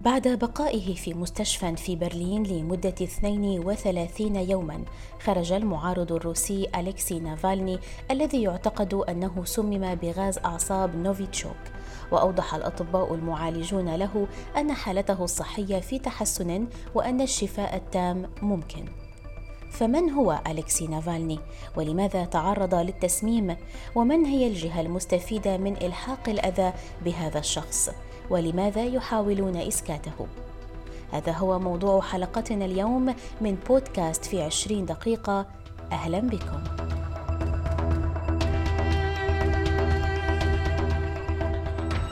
بعد بقائه في مستشفى في برلين لمدة 32 يوما خرج المعارض الروسي أليكسي نافالني الذي يعتقد أنه سمم بغاز أعصاب نوفيتشوك. وأوضح الأطباء المعالجون له أن حالته الصحية في تحسن وأن الشفاء التام ممكن. فمن هو أليكسي نافالني؟ ولماذا تعرض للتسميم؟ ومن هي الجهة المستفيدة من إلحاق الأذى بهذا الشخص؟ ولماذا يحاولون إسكاته؟ هذا هو موضوع حلقتنا اليوم من بودكاست في عشرين دقيقة. أهلا بكم.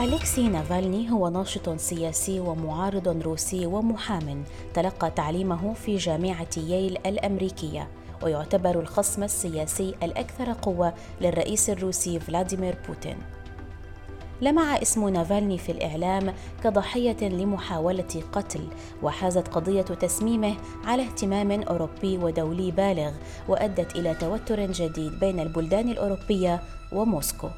أليكسي نافالني هو ناشط سياسي ومعارض روسي ومحام. تلقى تعليمه في جامعة ييل الأمريكية ويعتبر الخصم السياسي الأكثر قوة للرئيس الروسي فلاديمير بوتين. لمع اسم نافالني في الإعلام كضحية لمحاولة قتل وحازت قضية تسميمه على اهتمام أوروبي ودولي بالغ وأدت إلى توتر جديد بين البلدان الأوروبية وموسكو.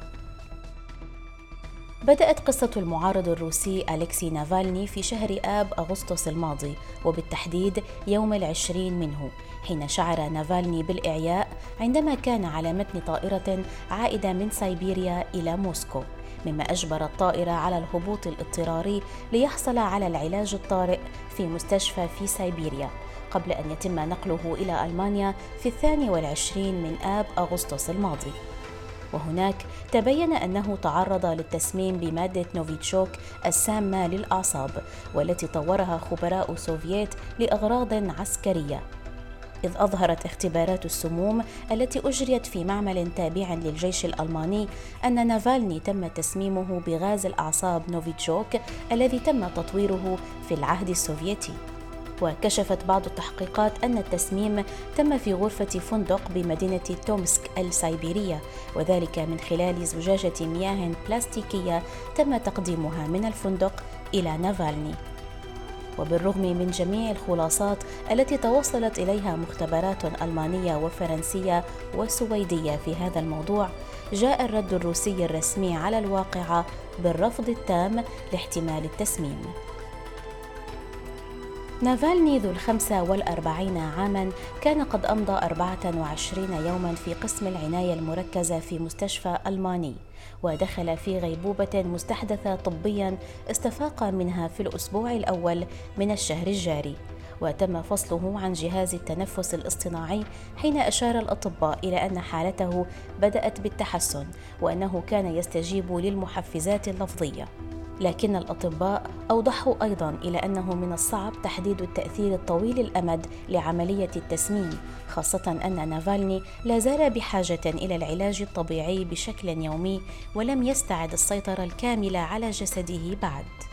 بدأت قصة المعارض الروسي أليكسي نافالني في شهر آب أغسطس الماضي وبالتحديد يوم العشرين منه حين شعر نافالني بالإعياء عندما كان على متن طائرة عائدة من سيبيريا إلى موسكو. مما أجبر الطائرة على الهبوط الاضطراري ليحصل على العلاج الطارئ في مستشفى في سيبيريا قبل أن يتم نقله إلى ألمانيا في الثاني والعشرين من آب أغسطس الماضي. وهناك تبين أنه تعرض للتسميم بمادة نوفيتشوك السامة للأعصاب والتي طورها خبراء سوفييت لأغراض عسكرية. إذ أظهرت اختبارات السموم التي أجريت في معمل تابع للجيش الألماني أن نافالني تم تسميمه بغاز الأعصاب نوفيتشوك الذي تم تطويره في العهد السوفيتي. وكشفت بعض التحقيقات أن التسميم تم في غرفة فندق بمدينة تومسك السيبيرية وذلك من خلال زجاجة مياه بلاستيكية تم تقديمها من الفندق إلى نافالني. وبالرغم من جميع الخلاصات التي توصلت إليها مختبرات ألمانية وفرنسية وسويديه في هذا الموضوع جاء الرد الروسي الرسمي على الواقعة بالرفض التام لاحتمال التسميم. نافالني ذو الخمسة والأربعين عاما كان قد أمضى أربعة وعشرين يوما في قسم العناية المركزة في مستشفى ألماني ودخل في غيبوبة مستحدثة طبيا استفاق منها في الأسبوع الأول من الشهر الجاري وتم فصله عن جهاز التنفس الاصطناعي حين أشار الأطباء إلى أن حالته بدأت بالتحسن وأنه كان يستجيب للمحفزات اللفظية. لكن الأطباء أوضحوا أيضا إلى أنه من الصعب تحديد التأثير الطويل الأمد لعملية التسميم خاصة أن نافالني لا زال بحاجة إلى العلاج الطبيعي بشكل يومي ولم يستعد السيطرة الكاملة على جسده بعد.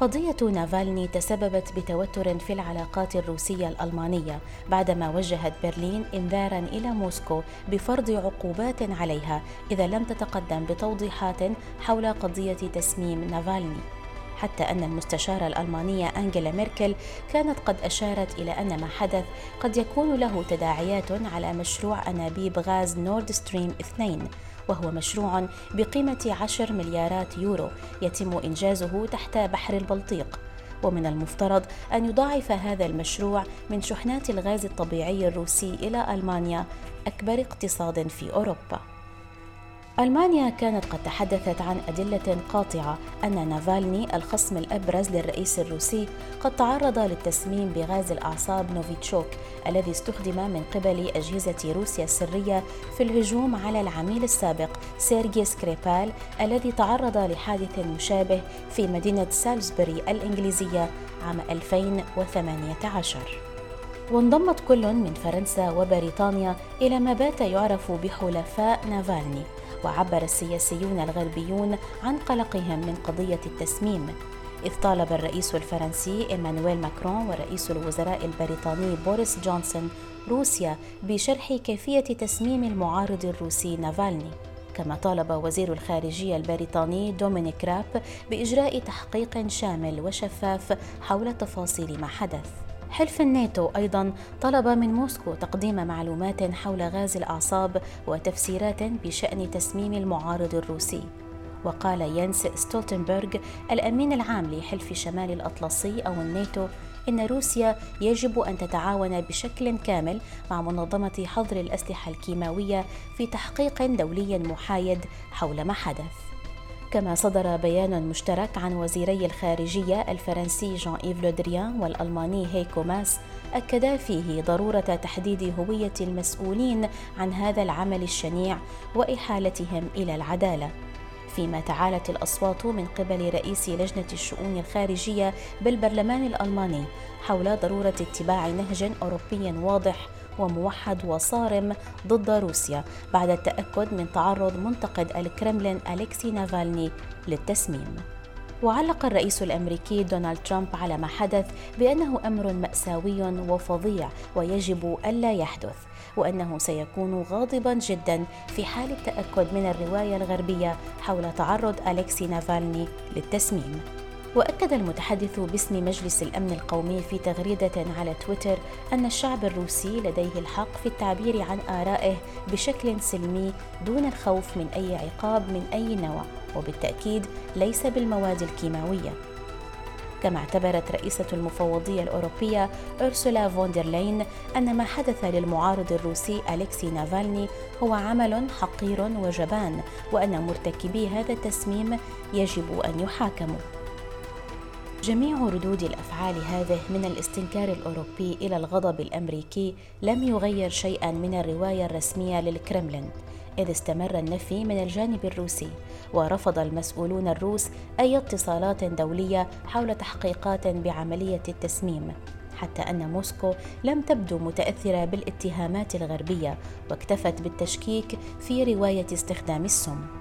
قضية نافالني تسببت بتوتر في العلاقات الروسية الألمانية بعدما وجهت برلين إنذارا إلى موسكو بفرض عقوبات عليها إذا لم تتقدم بتوضيحات حول قضية تسميم نافالني. حتى أن المستشارة الألمانية أنجيلا ميركل كانت قد أشارت إلى أن ما حدث قد يكون له تداعيات على مشروع أنابيب غاز نورد ستريم 2 وهو مشروع بقيمة 10 مليارات يورو يتم إنجازه تحت بحر البلطيق. ومن المفترض أن يضاعف هذا المشروع من شحنات الغاز الطبيعي الروسي إلى ألمانيا أكبر اقتصاد في أوروبا. ألمانيا كانت قد تحدثت عن أدلة قاطعة أن نافالني الخصم الأبرز للرئيس الروسي قد تعرض للتسميم بغاز الأعصاب نوفيتشوك الذي استخدم من قبل أجهزة روسيا السرية في الهجوم على العميل السابق سيرجي سكريبال الذي تعرض لحادث مشابه في مدينة سالزبوري الإنجليزية عام 2018 وانضمت كل من فرنسا وبريطانيا إلى ما بات يعرف بحلفاء نافالني. وعبر السياسيون الغربيون عن قلقهم من قضية التسميم إذ طالب الرئيس الفرنسي إيمانويل ماكرون ورئيس الوزراء البريطاني بوريس جونسون روسيا بشرح كيفية تسميم المعارض الروسي نافالني. كما طالب وزير الخارجية البريطاني دومينيك راب بإجراء تحقيق شامل وشفاف حول تفاصيل ما حدث. حلف الناتو أيضا طلب من موسكو تقديم معلومات حول غاز الأعصاب وتفسيرات بشأن تسميم المعارض الروسي وقال ينس ستولتنبرغ الأمين العام لحلف شمال الأطلسي أو الناتو إن روسيا يجب أن تتعاون بشكل كامل مع منظمة حظر الأسلحة الكيماوية في تحقيق دولي محايد حول ما حدث. كما صدر بيان مشترك عن وزيري الخارجية الفرنسي جان إيف لودريان والألماني هايكو ماس أكدا فيه ضرورة تحديد هوية المسؤولين عن هذا العمل الشنيع وإحالتهم إلى العدالة. فيما تعالت الأصوات من قبل رئيس لجنة الشؤون الخارجية بالبرلمان الألماني حول ضرورة اتباع نهج أوروبي واضح وموحد وصارم ضد روسيا بعد التأكد من تعرض منتقد الكرملين أليكسي نافالني للتسميم. وعلق الرئيس الأمريكي دونالد ترامب على ما حدث بأنه أمر مأساوي وفظيع ويجب ألا يحدث وأنه سيكون غاضبا جدا في حال التأكد من الرواية الغربية حول تعرض الكسي نافالني للتسميم وأكد المتحدث باسم مجلس الأمن القومي في تغريدة على تويتر أن الشعب الروسي لديه الحق في التعبير عن آرائه بشكل سلمي دون الخوف من أي عقاب من أي نوع وبالتأكيد ليس بالمواد الكيماوية. كما اعتبرت رئيسة المفوضية الأوروبية أرسولا فوندرلاين أن ما حدث للمعارض الروسي أليكسي نافالني هو عمل حقير وجبان وأن مرتكبي هذا التسميم يجب أن يحاكموا. جميع ردود الأفعال هذه من الاستنكار الأوروبي إلى الغضب الأمريكي لم يغير شيئا من الرواية الرسمية للكرملين إذ استمر النفي من الجانب الروسي ورفض المسؤولون الروس أي اتصالات دولية حول تحقيقات بعملية التسميم حتى أن موسكو لم تبدو متأثرة بالاتهامات الغربية واكتفت بالتشكيك في رواية استخدام السم.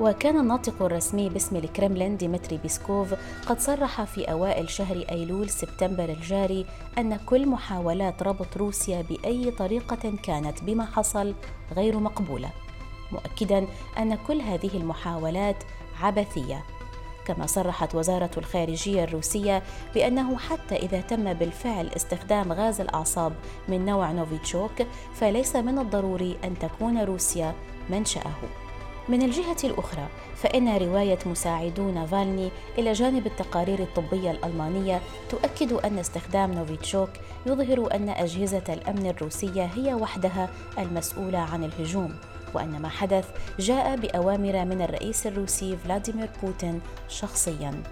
وكان الناطق الرسمي باسم الكرملين ديمتري بيسكوف قد صرح في أوائل شهر أيلول سبتمبر الجاري أن كل محاولات ربط روسيا بأي طريقة كانت بما حصل غير مقبولة مؤكدا أن كل هذه المحاولات عبثية. كما صرحت وزارة الخارجية الروسية بأنه حتى إذا تم بالفعل استخدام غاز الأعصاب من نوع نوفيتشوك فليس من الضروري أن تكون روسيا منشأه. من الجهة الأخرى فإن رواية مساعدو نافالني إلى جانب التقارير الطبية الألمانية تؤكد أن استخدام نوفيتشوك يظهر أن أجهزة الأمن الروسية هي وحدها المسؤولة عن الهجوم وأن ما حدث جاء بأوامر من الرئيس الروسي فلاديمير بوتين شخصياً.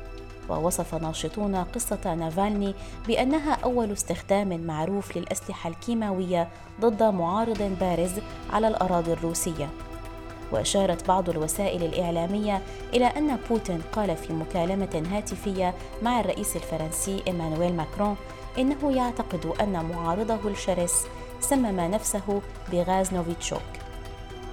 ووصف ناشطون قصة نافالني بأنها أول استخدام معروف للأسلحة الكيماوية ضد معارض بارز على الأراضي الروسية. وأشارت بعض الوسائل الإعلامية إلى أن بوتين قال في مكالمة هاتفية مع الرئيس الفرنسي إيمانويل ماكرون إنه يعتقد أن معارضه الشرس سمم نفسه بغاز نوفيتشوك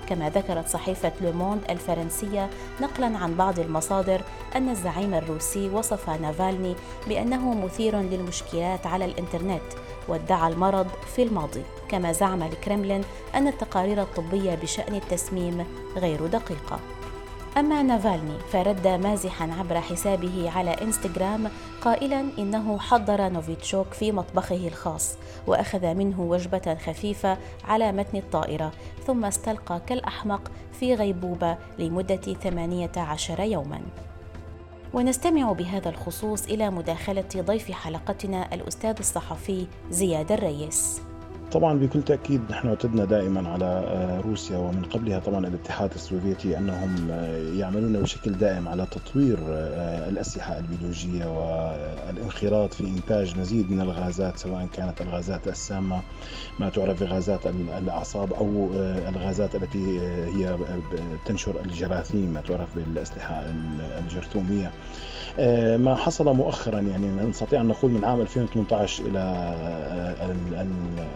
كما ذكرت صحيفة لوموند الفرنسية نقلا عن بعض المصادر أن الزعيم الروسي وصف نافالني بأنه مثير للمشكلات على الإنترنت وادعى المرض في الماضي كما زعم الكرملين أن التقارير الطبية بشأن التسميم غير دقيقة. أما نافالني فرد مازحا عبر حسابه على إنستغرام قائلا إنه حضر نوفيتشوك في مطبخه الخاص وأخذ منه وجبة خفيفة على متن الطائرة ثم استلقى كالأحمق في غيبوبة لمدة 18 يوما. ونستمع بهذا الخصوص إلى مداخلة ضيف حلقتنا الأستاذ الصحفي زياد الريس. طبعا بكل تأكيد نحن اعتدنا دائما على آه، روسيا ومن قبلها طبعا الاتحاد السوفيتي أنهم آه، يعملون بشكل دائم على تطوير آه، الأسلحة البيولوجية والانخراط في إنتاج مزيد من الغازات سواء كانت الغازات السامة ما تعرف بغازات الأعصاب أو الغازات التي هي تنشر الجراثيم ما تعرف بالأسلحة الجرثومية. ما حصل مؤخرا يعني نستطيع أن نقول من عام 2018 إلى آه،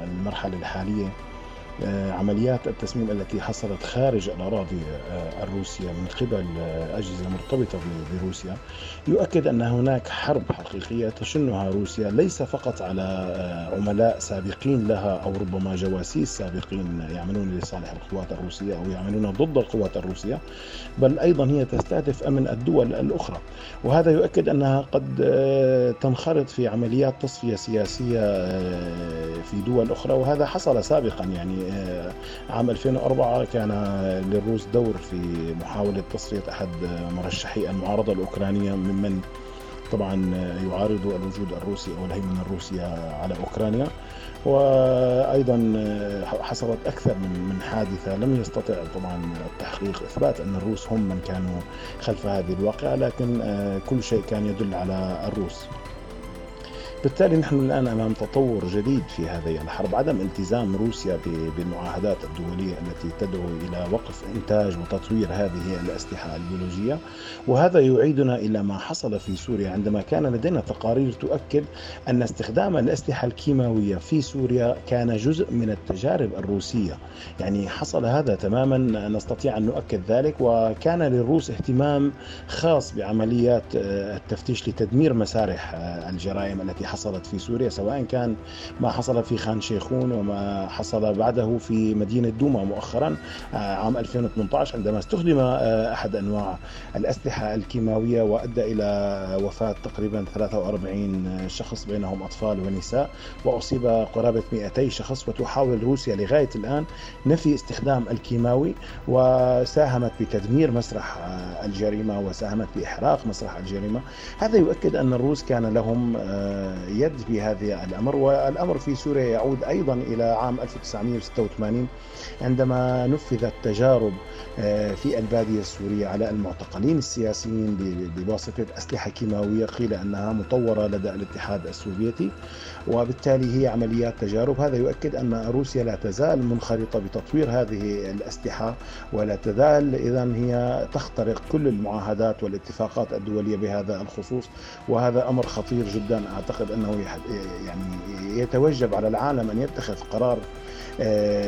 المرحلة الحالية. آه، عمليات التسميم التي حصلت خارج الأراضي آه، الروسية من قبل آه، أجهزة مرتبطة بروسيا. يؤكد أن هناك حرب حقيقية تشنها روسيا ليس فقط على عملاء سابقين لها أو ربما جواسيس سابقين يعملون لصالح القوات الروسية أو يعملون ضد القوات الروسية بل أيضا هي تستهدف أمن الدول الأخرى. وهذا يؤكد أنها قد تنخرط في عمليات تصفية سياسية في دول أخرى وهذا حصل سابقا. يعني عام 2004 كان للروس دور في محاولة تصفية أحد مرشحي المعارضة الأوكرانية ممن طبعا يعارض الوجود الروسي أو الهيمنه الروسيه على أوكرانيا. وأيضا حصلت أكثر من من حادثة. لم يستطع طبعا التحقيق إثبات أن الروس هم من كانوا خلف هذه الواقعة لكن كل شيء كان يدل على الروس. بالتالي نحن الآن أمام تطور جديد في هذه الحرب عدم التزام روسيا بالمعاهدات الدولية التي تدعو إلى وقف إنتاج وتطوير هذه الأسلحة البيولوجية. وهذا يعيدنا إلى ما حصل في سوريا عندما كان لدينا تقارير تؤكد أن استخدام الأسلحة الكيماوية في سوريا كان جزء من التجارب الروسية. يعني حصل هذا تماما نستطيع أن نؤكد ذلك. وكان للروس اهتمام خاص بعمليات التفتيش لتدمير مسارح الجرائم التي حصلت في سوريا سواء كان ما حصل في خان شيخون وما حصل بعده في مدينة دوما مؤخرا عام 2018 عندما استخدم أحد أنواع الأسلحة الكيماوية وأدى إلى وفاة تقريبا 43 شخص بينهم أطفال ونساء وأصيب قرابة 200 شخص وتحاول روسيا لغاية الآن نفي استخدام الكيماوي وساهمت بتدمير مسرح الجريمة وساهمت بإحراق مسرح الجريمة. هذا يؤكد أن الروس كان لهم يد في هذا الأمر والأمر في سوريا يعود أيضا إلى عام 1986 عندما نفذت تجارب في البادية السورية على المعتقلين السياسيين بواسطة أسلحة كيماوية قيل أنها مطورة لدى الاتحاد السوفيتي وبالتالي هي عمليات تجارب. هذا يؤكد أن روسيا لا تزال منخرطة بتطوير هذه الأسلحة ولا تزال اذا هي تخترق كل المعاهدات والاتفاقات الدولية بهذا الخصوص وهذا أمر خطير جدا أعتقد أنه يعني يتوجب على العالم أن يتخذ قرار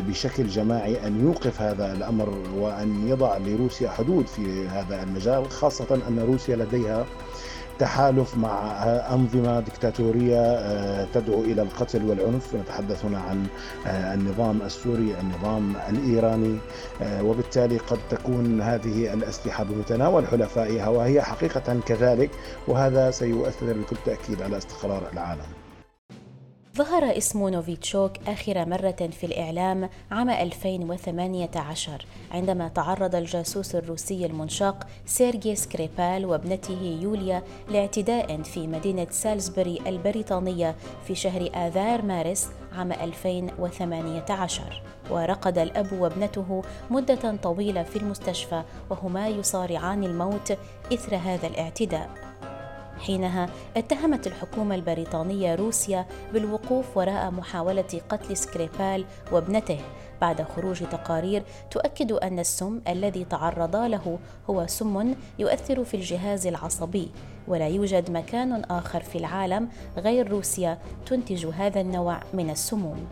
بشكل جماعي أن يوقف هذا الأمر وأن يضع لروسيا حدود في هذا المجال خاصة أن روسيا لديها تحالف مع أنظمة دكتاتورية تدعو إلى القتل والعنف. نتحدث هنا عن النظام السوري النظام الإيراني وبالتالي قد تكون هذه الأسلحة بمتناول حلفائها وهي حقيقة كذلك وهذا سيؤثر بكل تأكيد على استقرار العالم. ظهر اسم نوفيتشوك آخر مرة في الإعلام عام 2018 عندما تعرض الجاسوس الروسي المنشق سيرجي سكريبال وابنته يوليا لاعتداء في مدينة سالزبري البريطانية في شهر آذار مارس عام 2018 ورقد الأب وابنته مدة طويلة في المستشفى وهما يصارعان الموت إثر هذا الاعتداء. حينها اتهمت الحكومة البريطانية روسيا بالوقوف وراء محاولة قتل سكريبال وابنته. بعد خروج تقارير تؤكد أن السم الذي تعرضا له هو سم يؤثر في الجهاز العصبي ولا يوجد مكان آخر في العالم غير روسيا تنتج هذا النوع من السموم.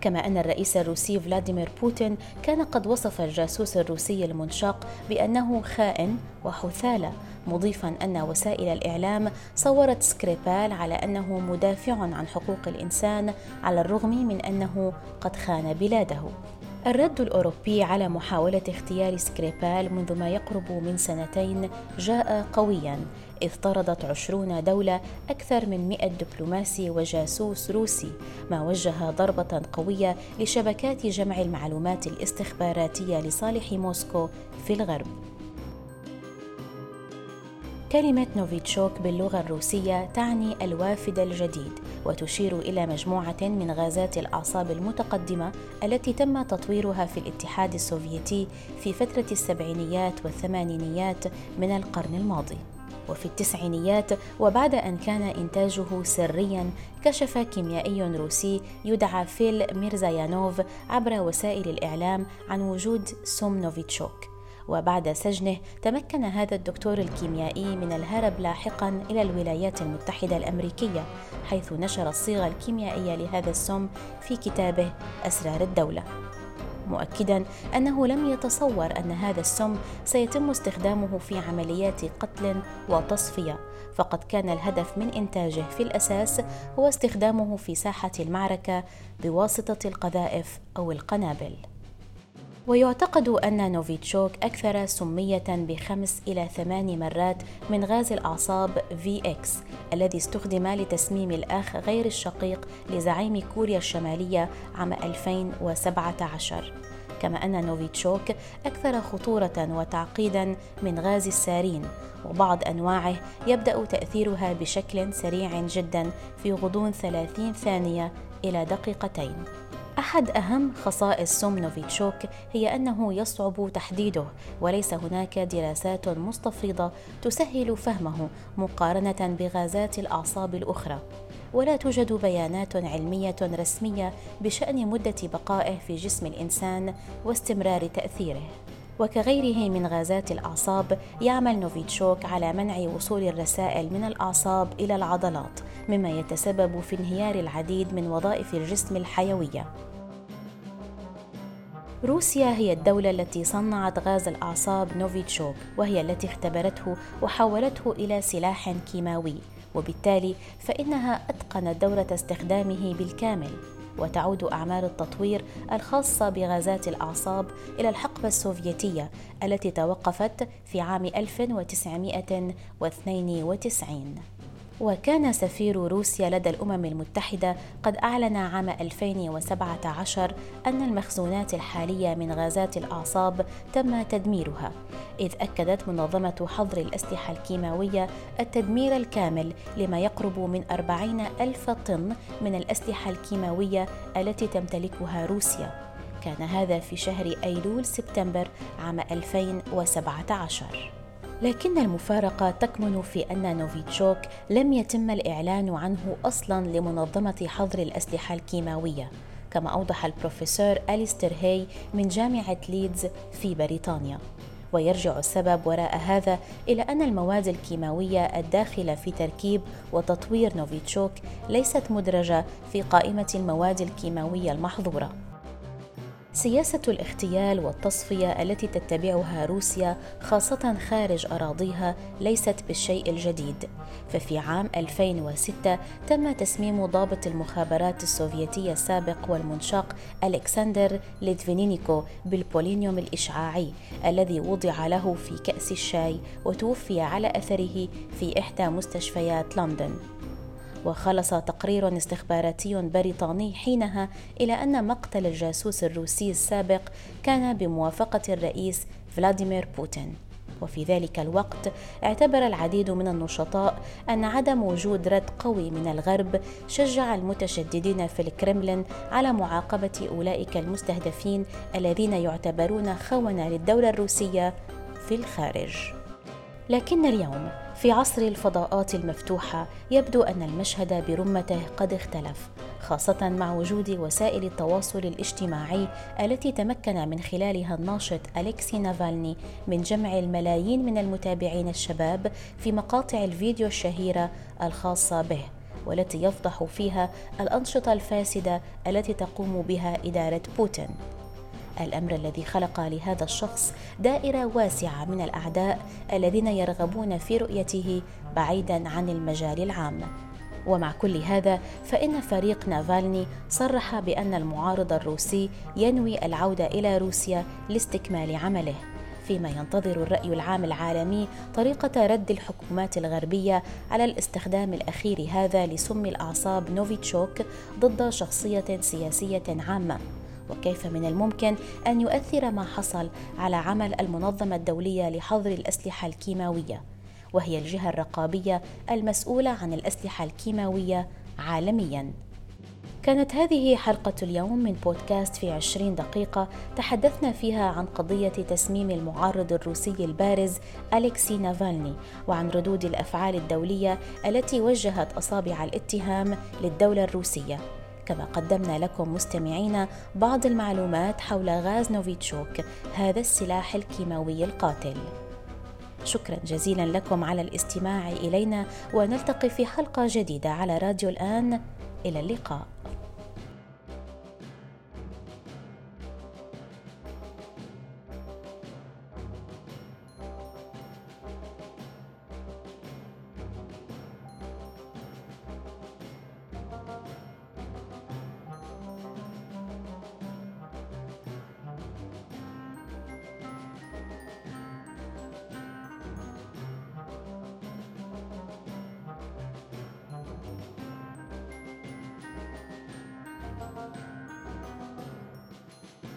كما أن الرئيس الروسي فلاديمير بوتين كان قد وصف الجاسوس الروسي المنشق بأنه خائن وحثالة مضيفا أن وسائل الإعلام صورت سكريبال على أنه مدافع عن حقوق الإنسان على الرغم من أنه قد خان بلاده. الرد الأوروبي على محاولة اغتيال سكريبال منذ ما يقرب من سنتين جاء قويا إذ طردت عشرون دولة أكثر من مئة دبلوماسي وجاسوس روسي ما وجه ضربة قوية لشبكات جمع المعلومات الاستخباراتية لصالح موسكو في الغرب. كلمة نوفيتشوك باللغة الروسية تعني الوافد الجديد وتشير إلى مجموعة من غازات الأعصاب المتقدمة التي تم تطويرها في الاتحاد السوفيتي في فترة السبعينيات والثمانينيات من القرن الماضي. وفي التسعينيات وبعد أن كان إنتاجه سريا كشف كيميائي روسي يدعى فيل ميرزايانوف عبر وسائل الإعلام عن وجود سم نوفيتشوك وبعد سجنه تمكن هذا الدكتور الكيميائي من الهرب لاحقا إلى الولايات المتحدة الأمريكية حيث نشر الصيغة الكيميائية لهذا السم في كتابه أسرار الدولة. مؤكدا أنه لم يتصور أن هذا السم سيتم استخدامه في عمليات قتل وتصفية فقد كان الهدف من إنتاجه في الأساس هو استخدامه في ساحة المعركة بواسطة القذائف أو القنابل. ويعتقد أن نوفيتشوك أكثر سمية بخمس إلى ثمان مرات من غاز الأعصاب VX الذي استخدم لتسميم الأخ غير الشقيق لزعيم كوريا الشمالية عام 2017 كما أن نوفيتشوك أكثر خطورة وتعقيدا من غاز السارين وبعض أنواعه يبدأ تأثيرها بشكل سريع جدا في غضون 30 ثانية إلى دقيقتين. أحد أهم خصائص سم نوفيتشوك هي أنه يصعب تحديده وليس هناك دراسات مستفيضة تسهل فهمه مقارنة بغازات الأعصاب الأخرى. ولا توجد بيانات علمية رسمية بشأن مدة بقائه في جسم الإنسان واستمرار تأثيره. وكغيره من غازات الأعصاب يعمل نوفيتشوك على منع وصول الرسائل من الأعصاب إلى العضلات مما يتسبب في انهيار العديد من وظائف الجسم الحيوية. روسيا هي الدولة التي صنعت غاز الأعصاب نوفيتشوك وهي التي اختبرته وحولته إلى سلاح كيماوي. وبالتالي فإنها أتقنت دورة استخدامه بالكامل. وتعود أعمال التطوير الخاصة بغازات الأعصاب إلى الحقبة السوفيتية التي توقفت في عام 1992 وكان سفير روسيا لدى الأمم المتحدة قد أعلن عام 2017 أن المخزونات الحالية من غازات الأعصاب تم تدميرها. إذ أكدت منظمة حظر الأسلحة الكيماوية التدمير الكامل لما يقرب من 40 ألف طن من الأسلحة الكيماوية التي تمتلكها روسيا. كان هذا في شهر أيلول سبتمبر عام 2017 لكن المفارقة تكمن في أن نوفيتشوك لم يتم الإعلان عنه أصلا لمنظمة حظر الأسلحة الكيماوية كما أوضح البروفيسور أليستر هاي من جامعة ليدز في بريطانيا. ويرجع السبب وراء هذا إلى أن المواد الكيماوية الداخلة في تركيب وتطوير نوفيتشوك ليست مدرجة في قائمة المواد الكيماوية المحظورة. سياسة الاغتيال والتصفية التي تتبعها روسيا خاصة خارج أراضيها ليست بالشيء الجديد، ففي عام 2006 تم تسميم ضابط المخابرات السوفيتية السابق والمنشق ألكسندر ليتفينينيكو بالبولونيوم الإشعاعي الذي وضع له في كأس الشاي وتوفي على أثره في إحدى مستشفيات لندن. وخلص تقرير استخباراتي بريطاني حينها إلى أن مقتل الجاسوس الروسي السابق كان بموافقة الرئيس فلاديمير بوتين. وفي ذلك الوقت اعتبر العديد من النشطاء أن عدم وجود رد قوي من الغرب شجع المتشددين في الكرملين على معاقبة أولئك المستهدفين الذين يعتبرون خونة للدولة الروسية في الخارج. لكن اليوم في عصر الفضاءات المفتوحة يبدو أن المشهد برمته قد اختلف خاصة مع وجود وسائل التواصل الاجتماعي التي تمكن من خلالها الناشط أليكسي نافالني من جمع الملايين من المتابعين الشباب في مقاطع الفيديو الشهيرة الخاصة به والتي يفضح فيها الأنشطة الفاسدة التي تقوم بها إدارة بوتين. الأمر الذي خلق لهذا الشخص دائرة واسعة من الأعداء الذين يرغبون في رؤيته بعيدا عن المجال العام. ومع كل هذا فإن فريق نافالني صرح بأن المعارض الروسي ينوي العودة إلى روسيا لاستكمال عمله فيما ينتظر الرأي العام العالمي طريقة رد الحكومات الغربية على الاستخدام الأخير هذا لسم الأعصاب نوفيتشوك ضد شخصية سياسية عامة. وكيف من الممكن أن يؤثر ما حصل على عمل المنظمة الدولية لحظر الأسلحة الكيماوية وهي الجهة الرقابية المسؤولة عن الأسلحة الكيماوية عالميا. كانت هذه حلقة اليوم من بودكاست في عشرين دقيقة تحدثنا فيها عن قضية تسميم المعارض الروسي البارز أليكسي نافالني وعن ردود الأفعال الدولية التي وجهت أصابع الاتهام للدولة الروسية. كما قدمنا لكم مستمعينا بعض المعلومات حول غاز نوفيتشوك هذا السلاح الكيماوي القاتل. شكرا جزيلا لكم على الاستماع إلينا ونلتقي في حلقة جديدة على راديو الآن. إلى اللقاء.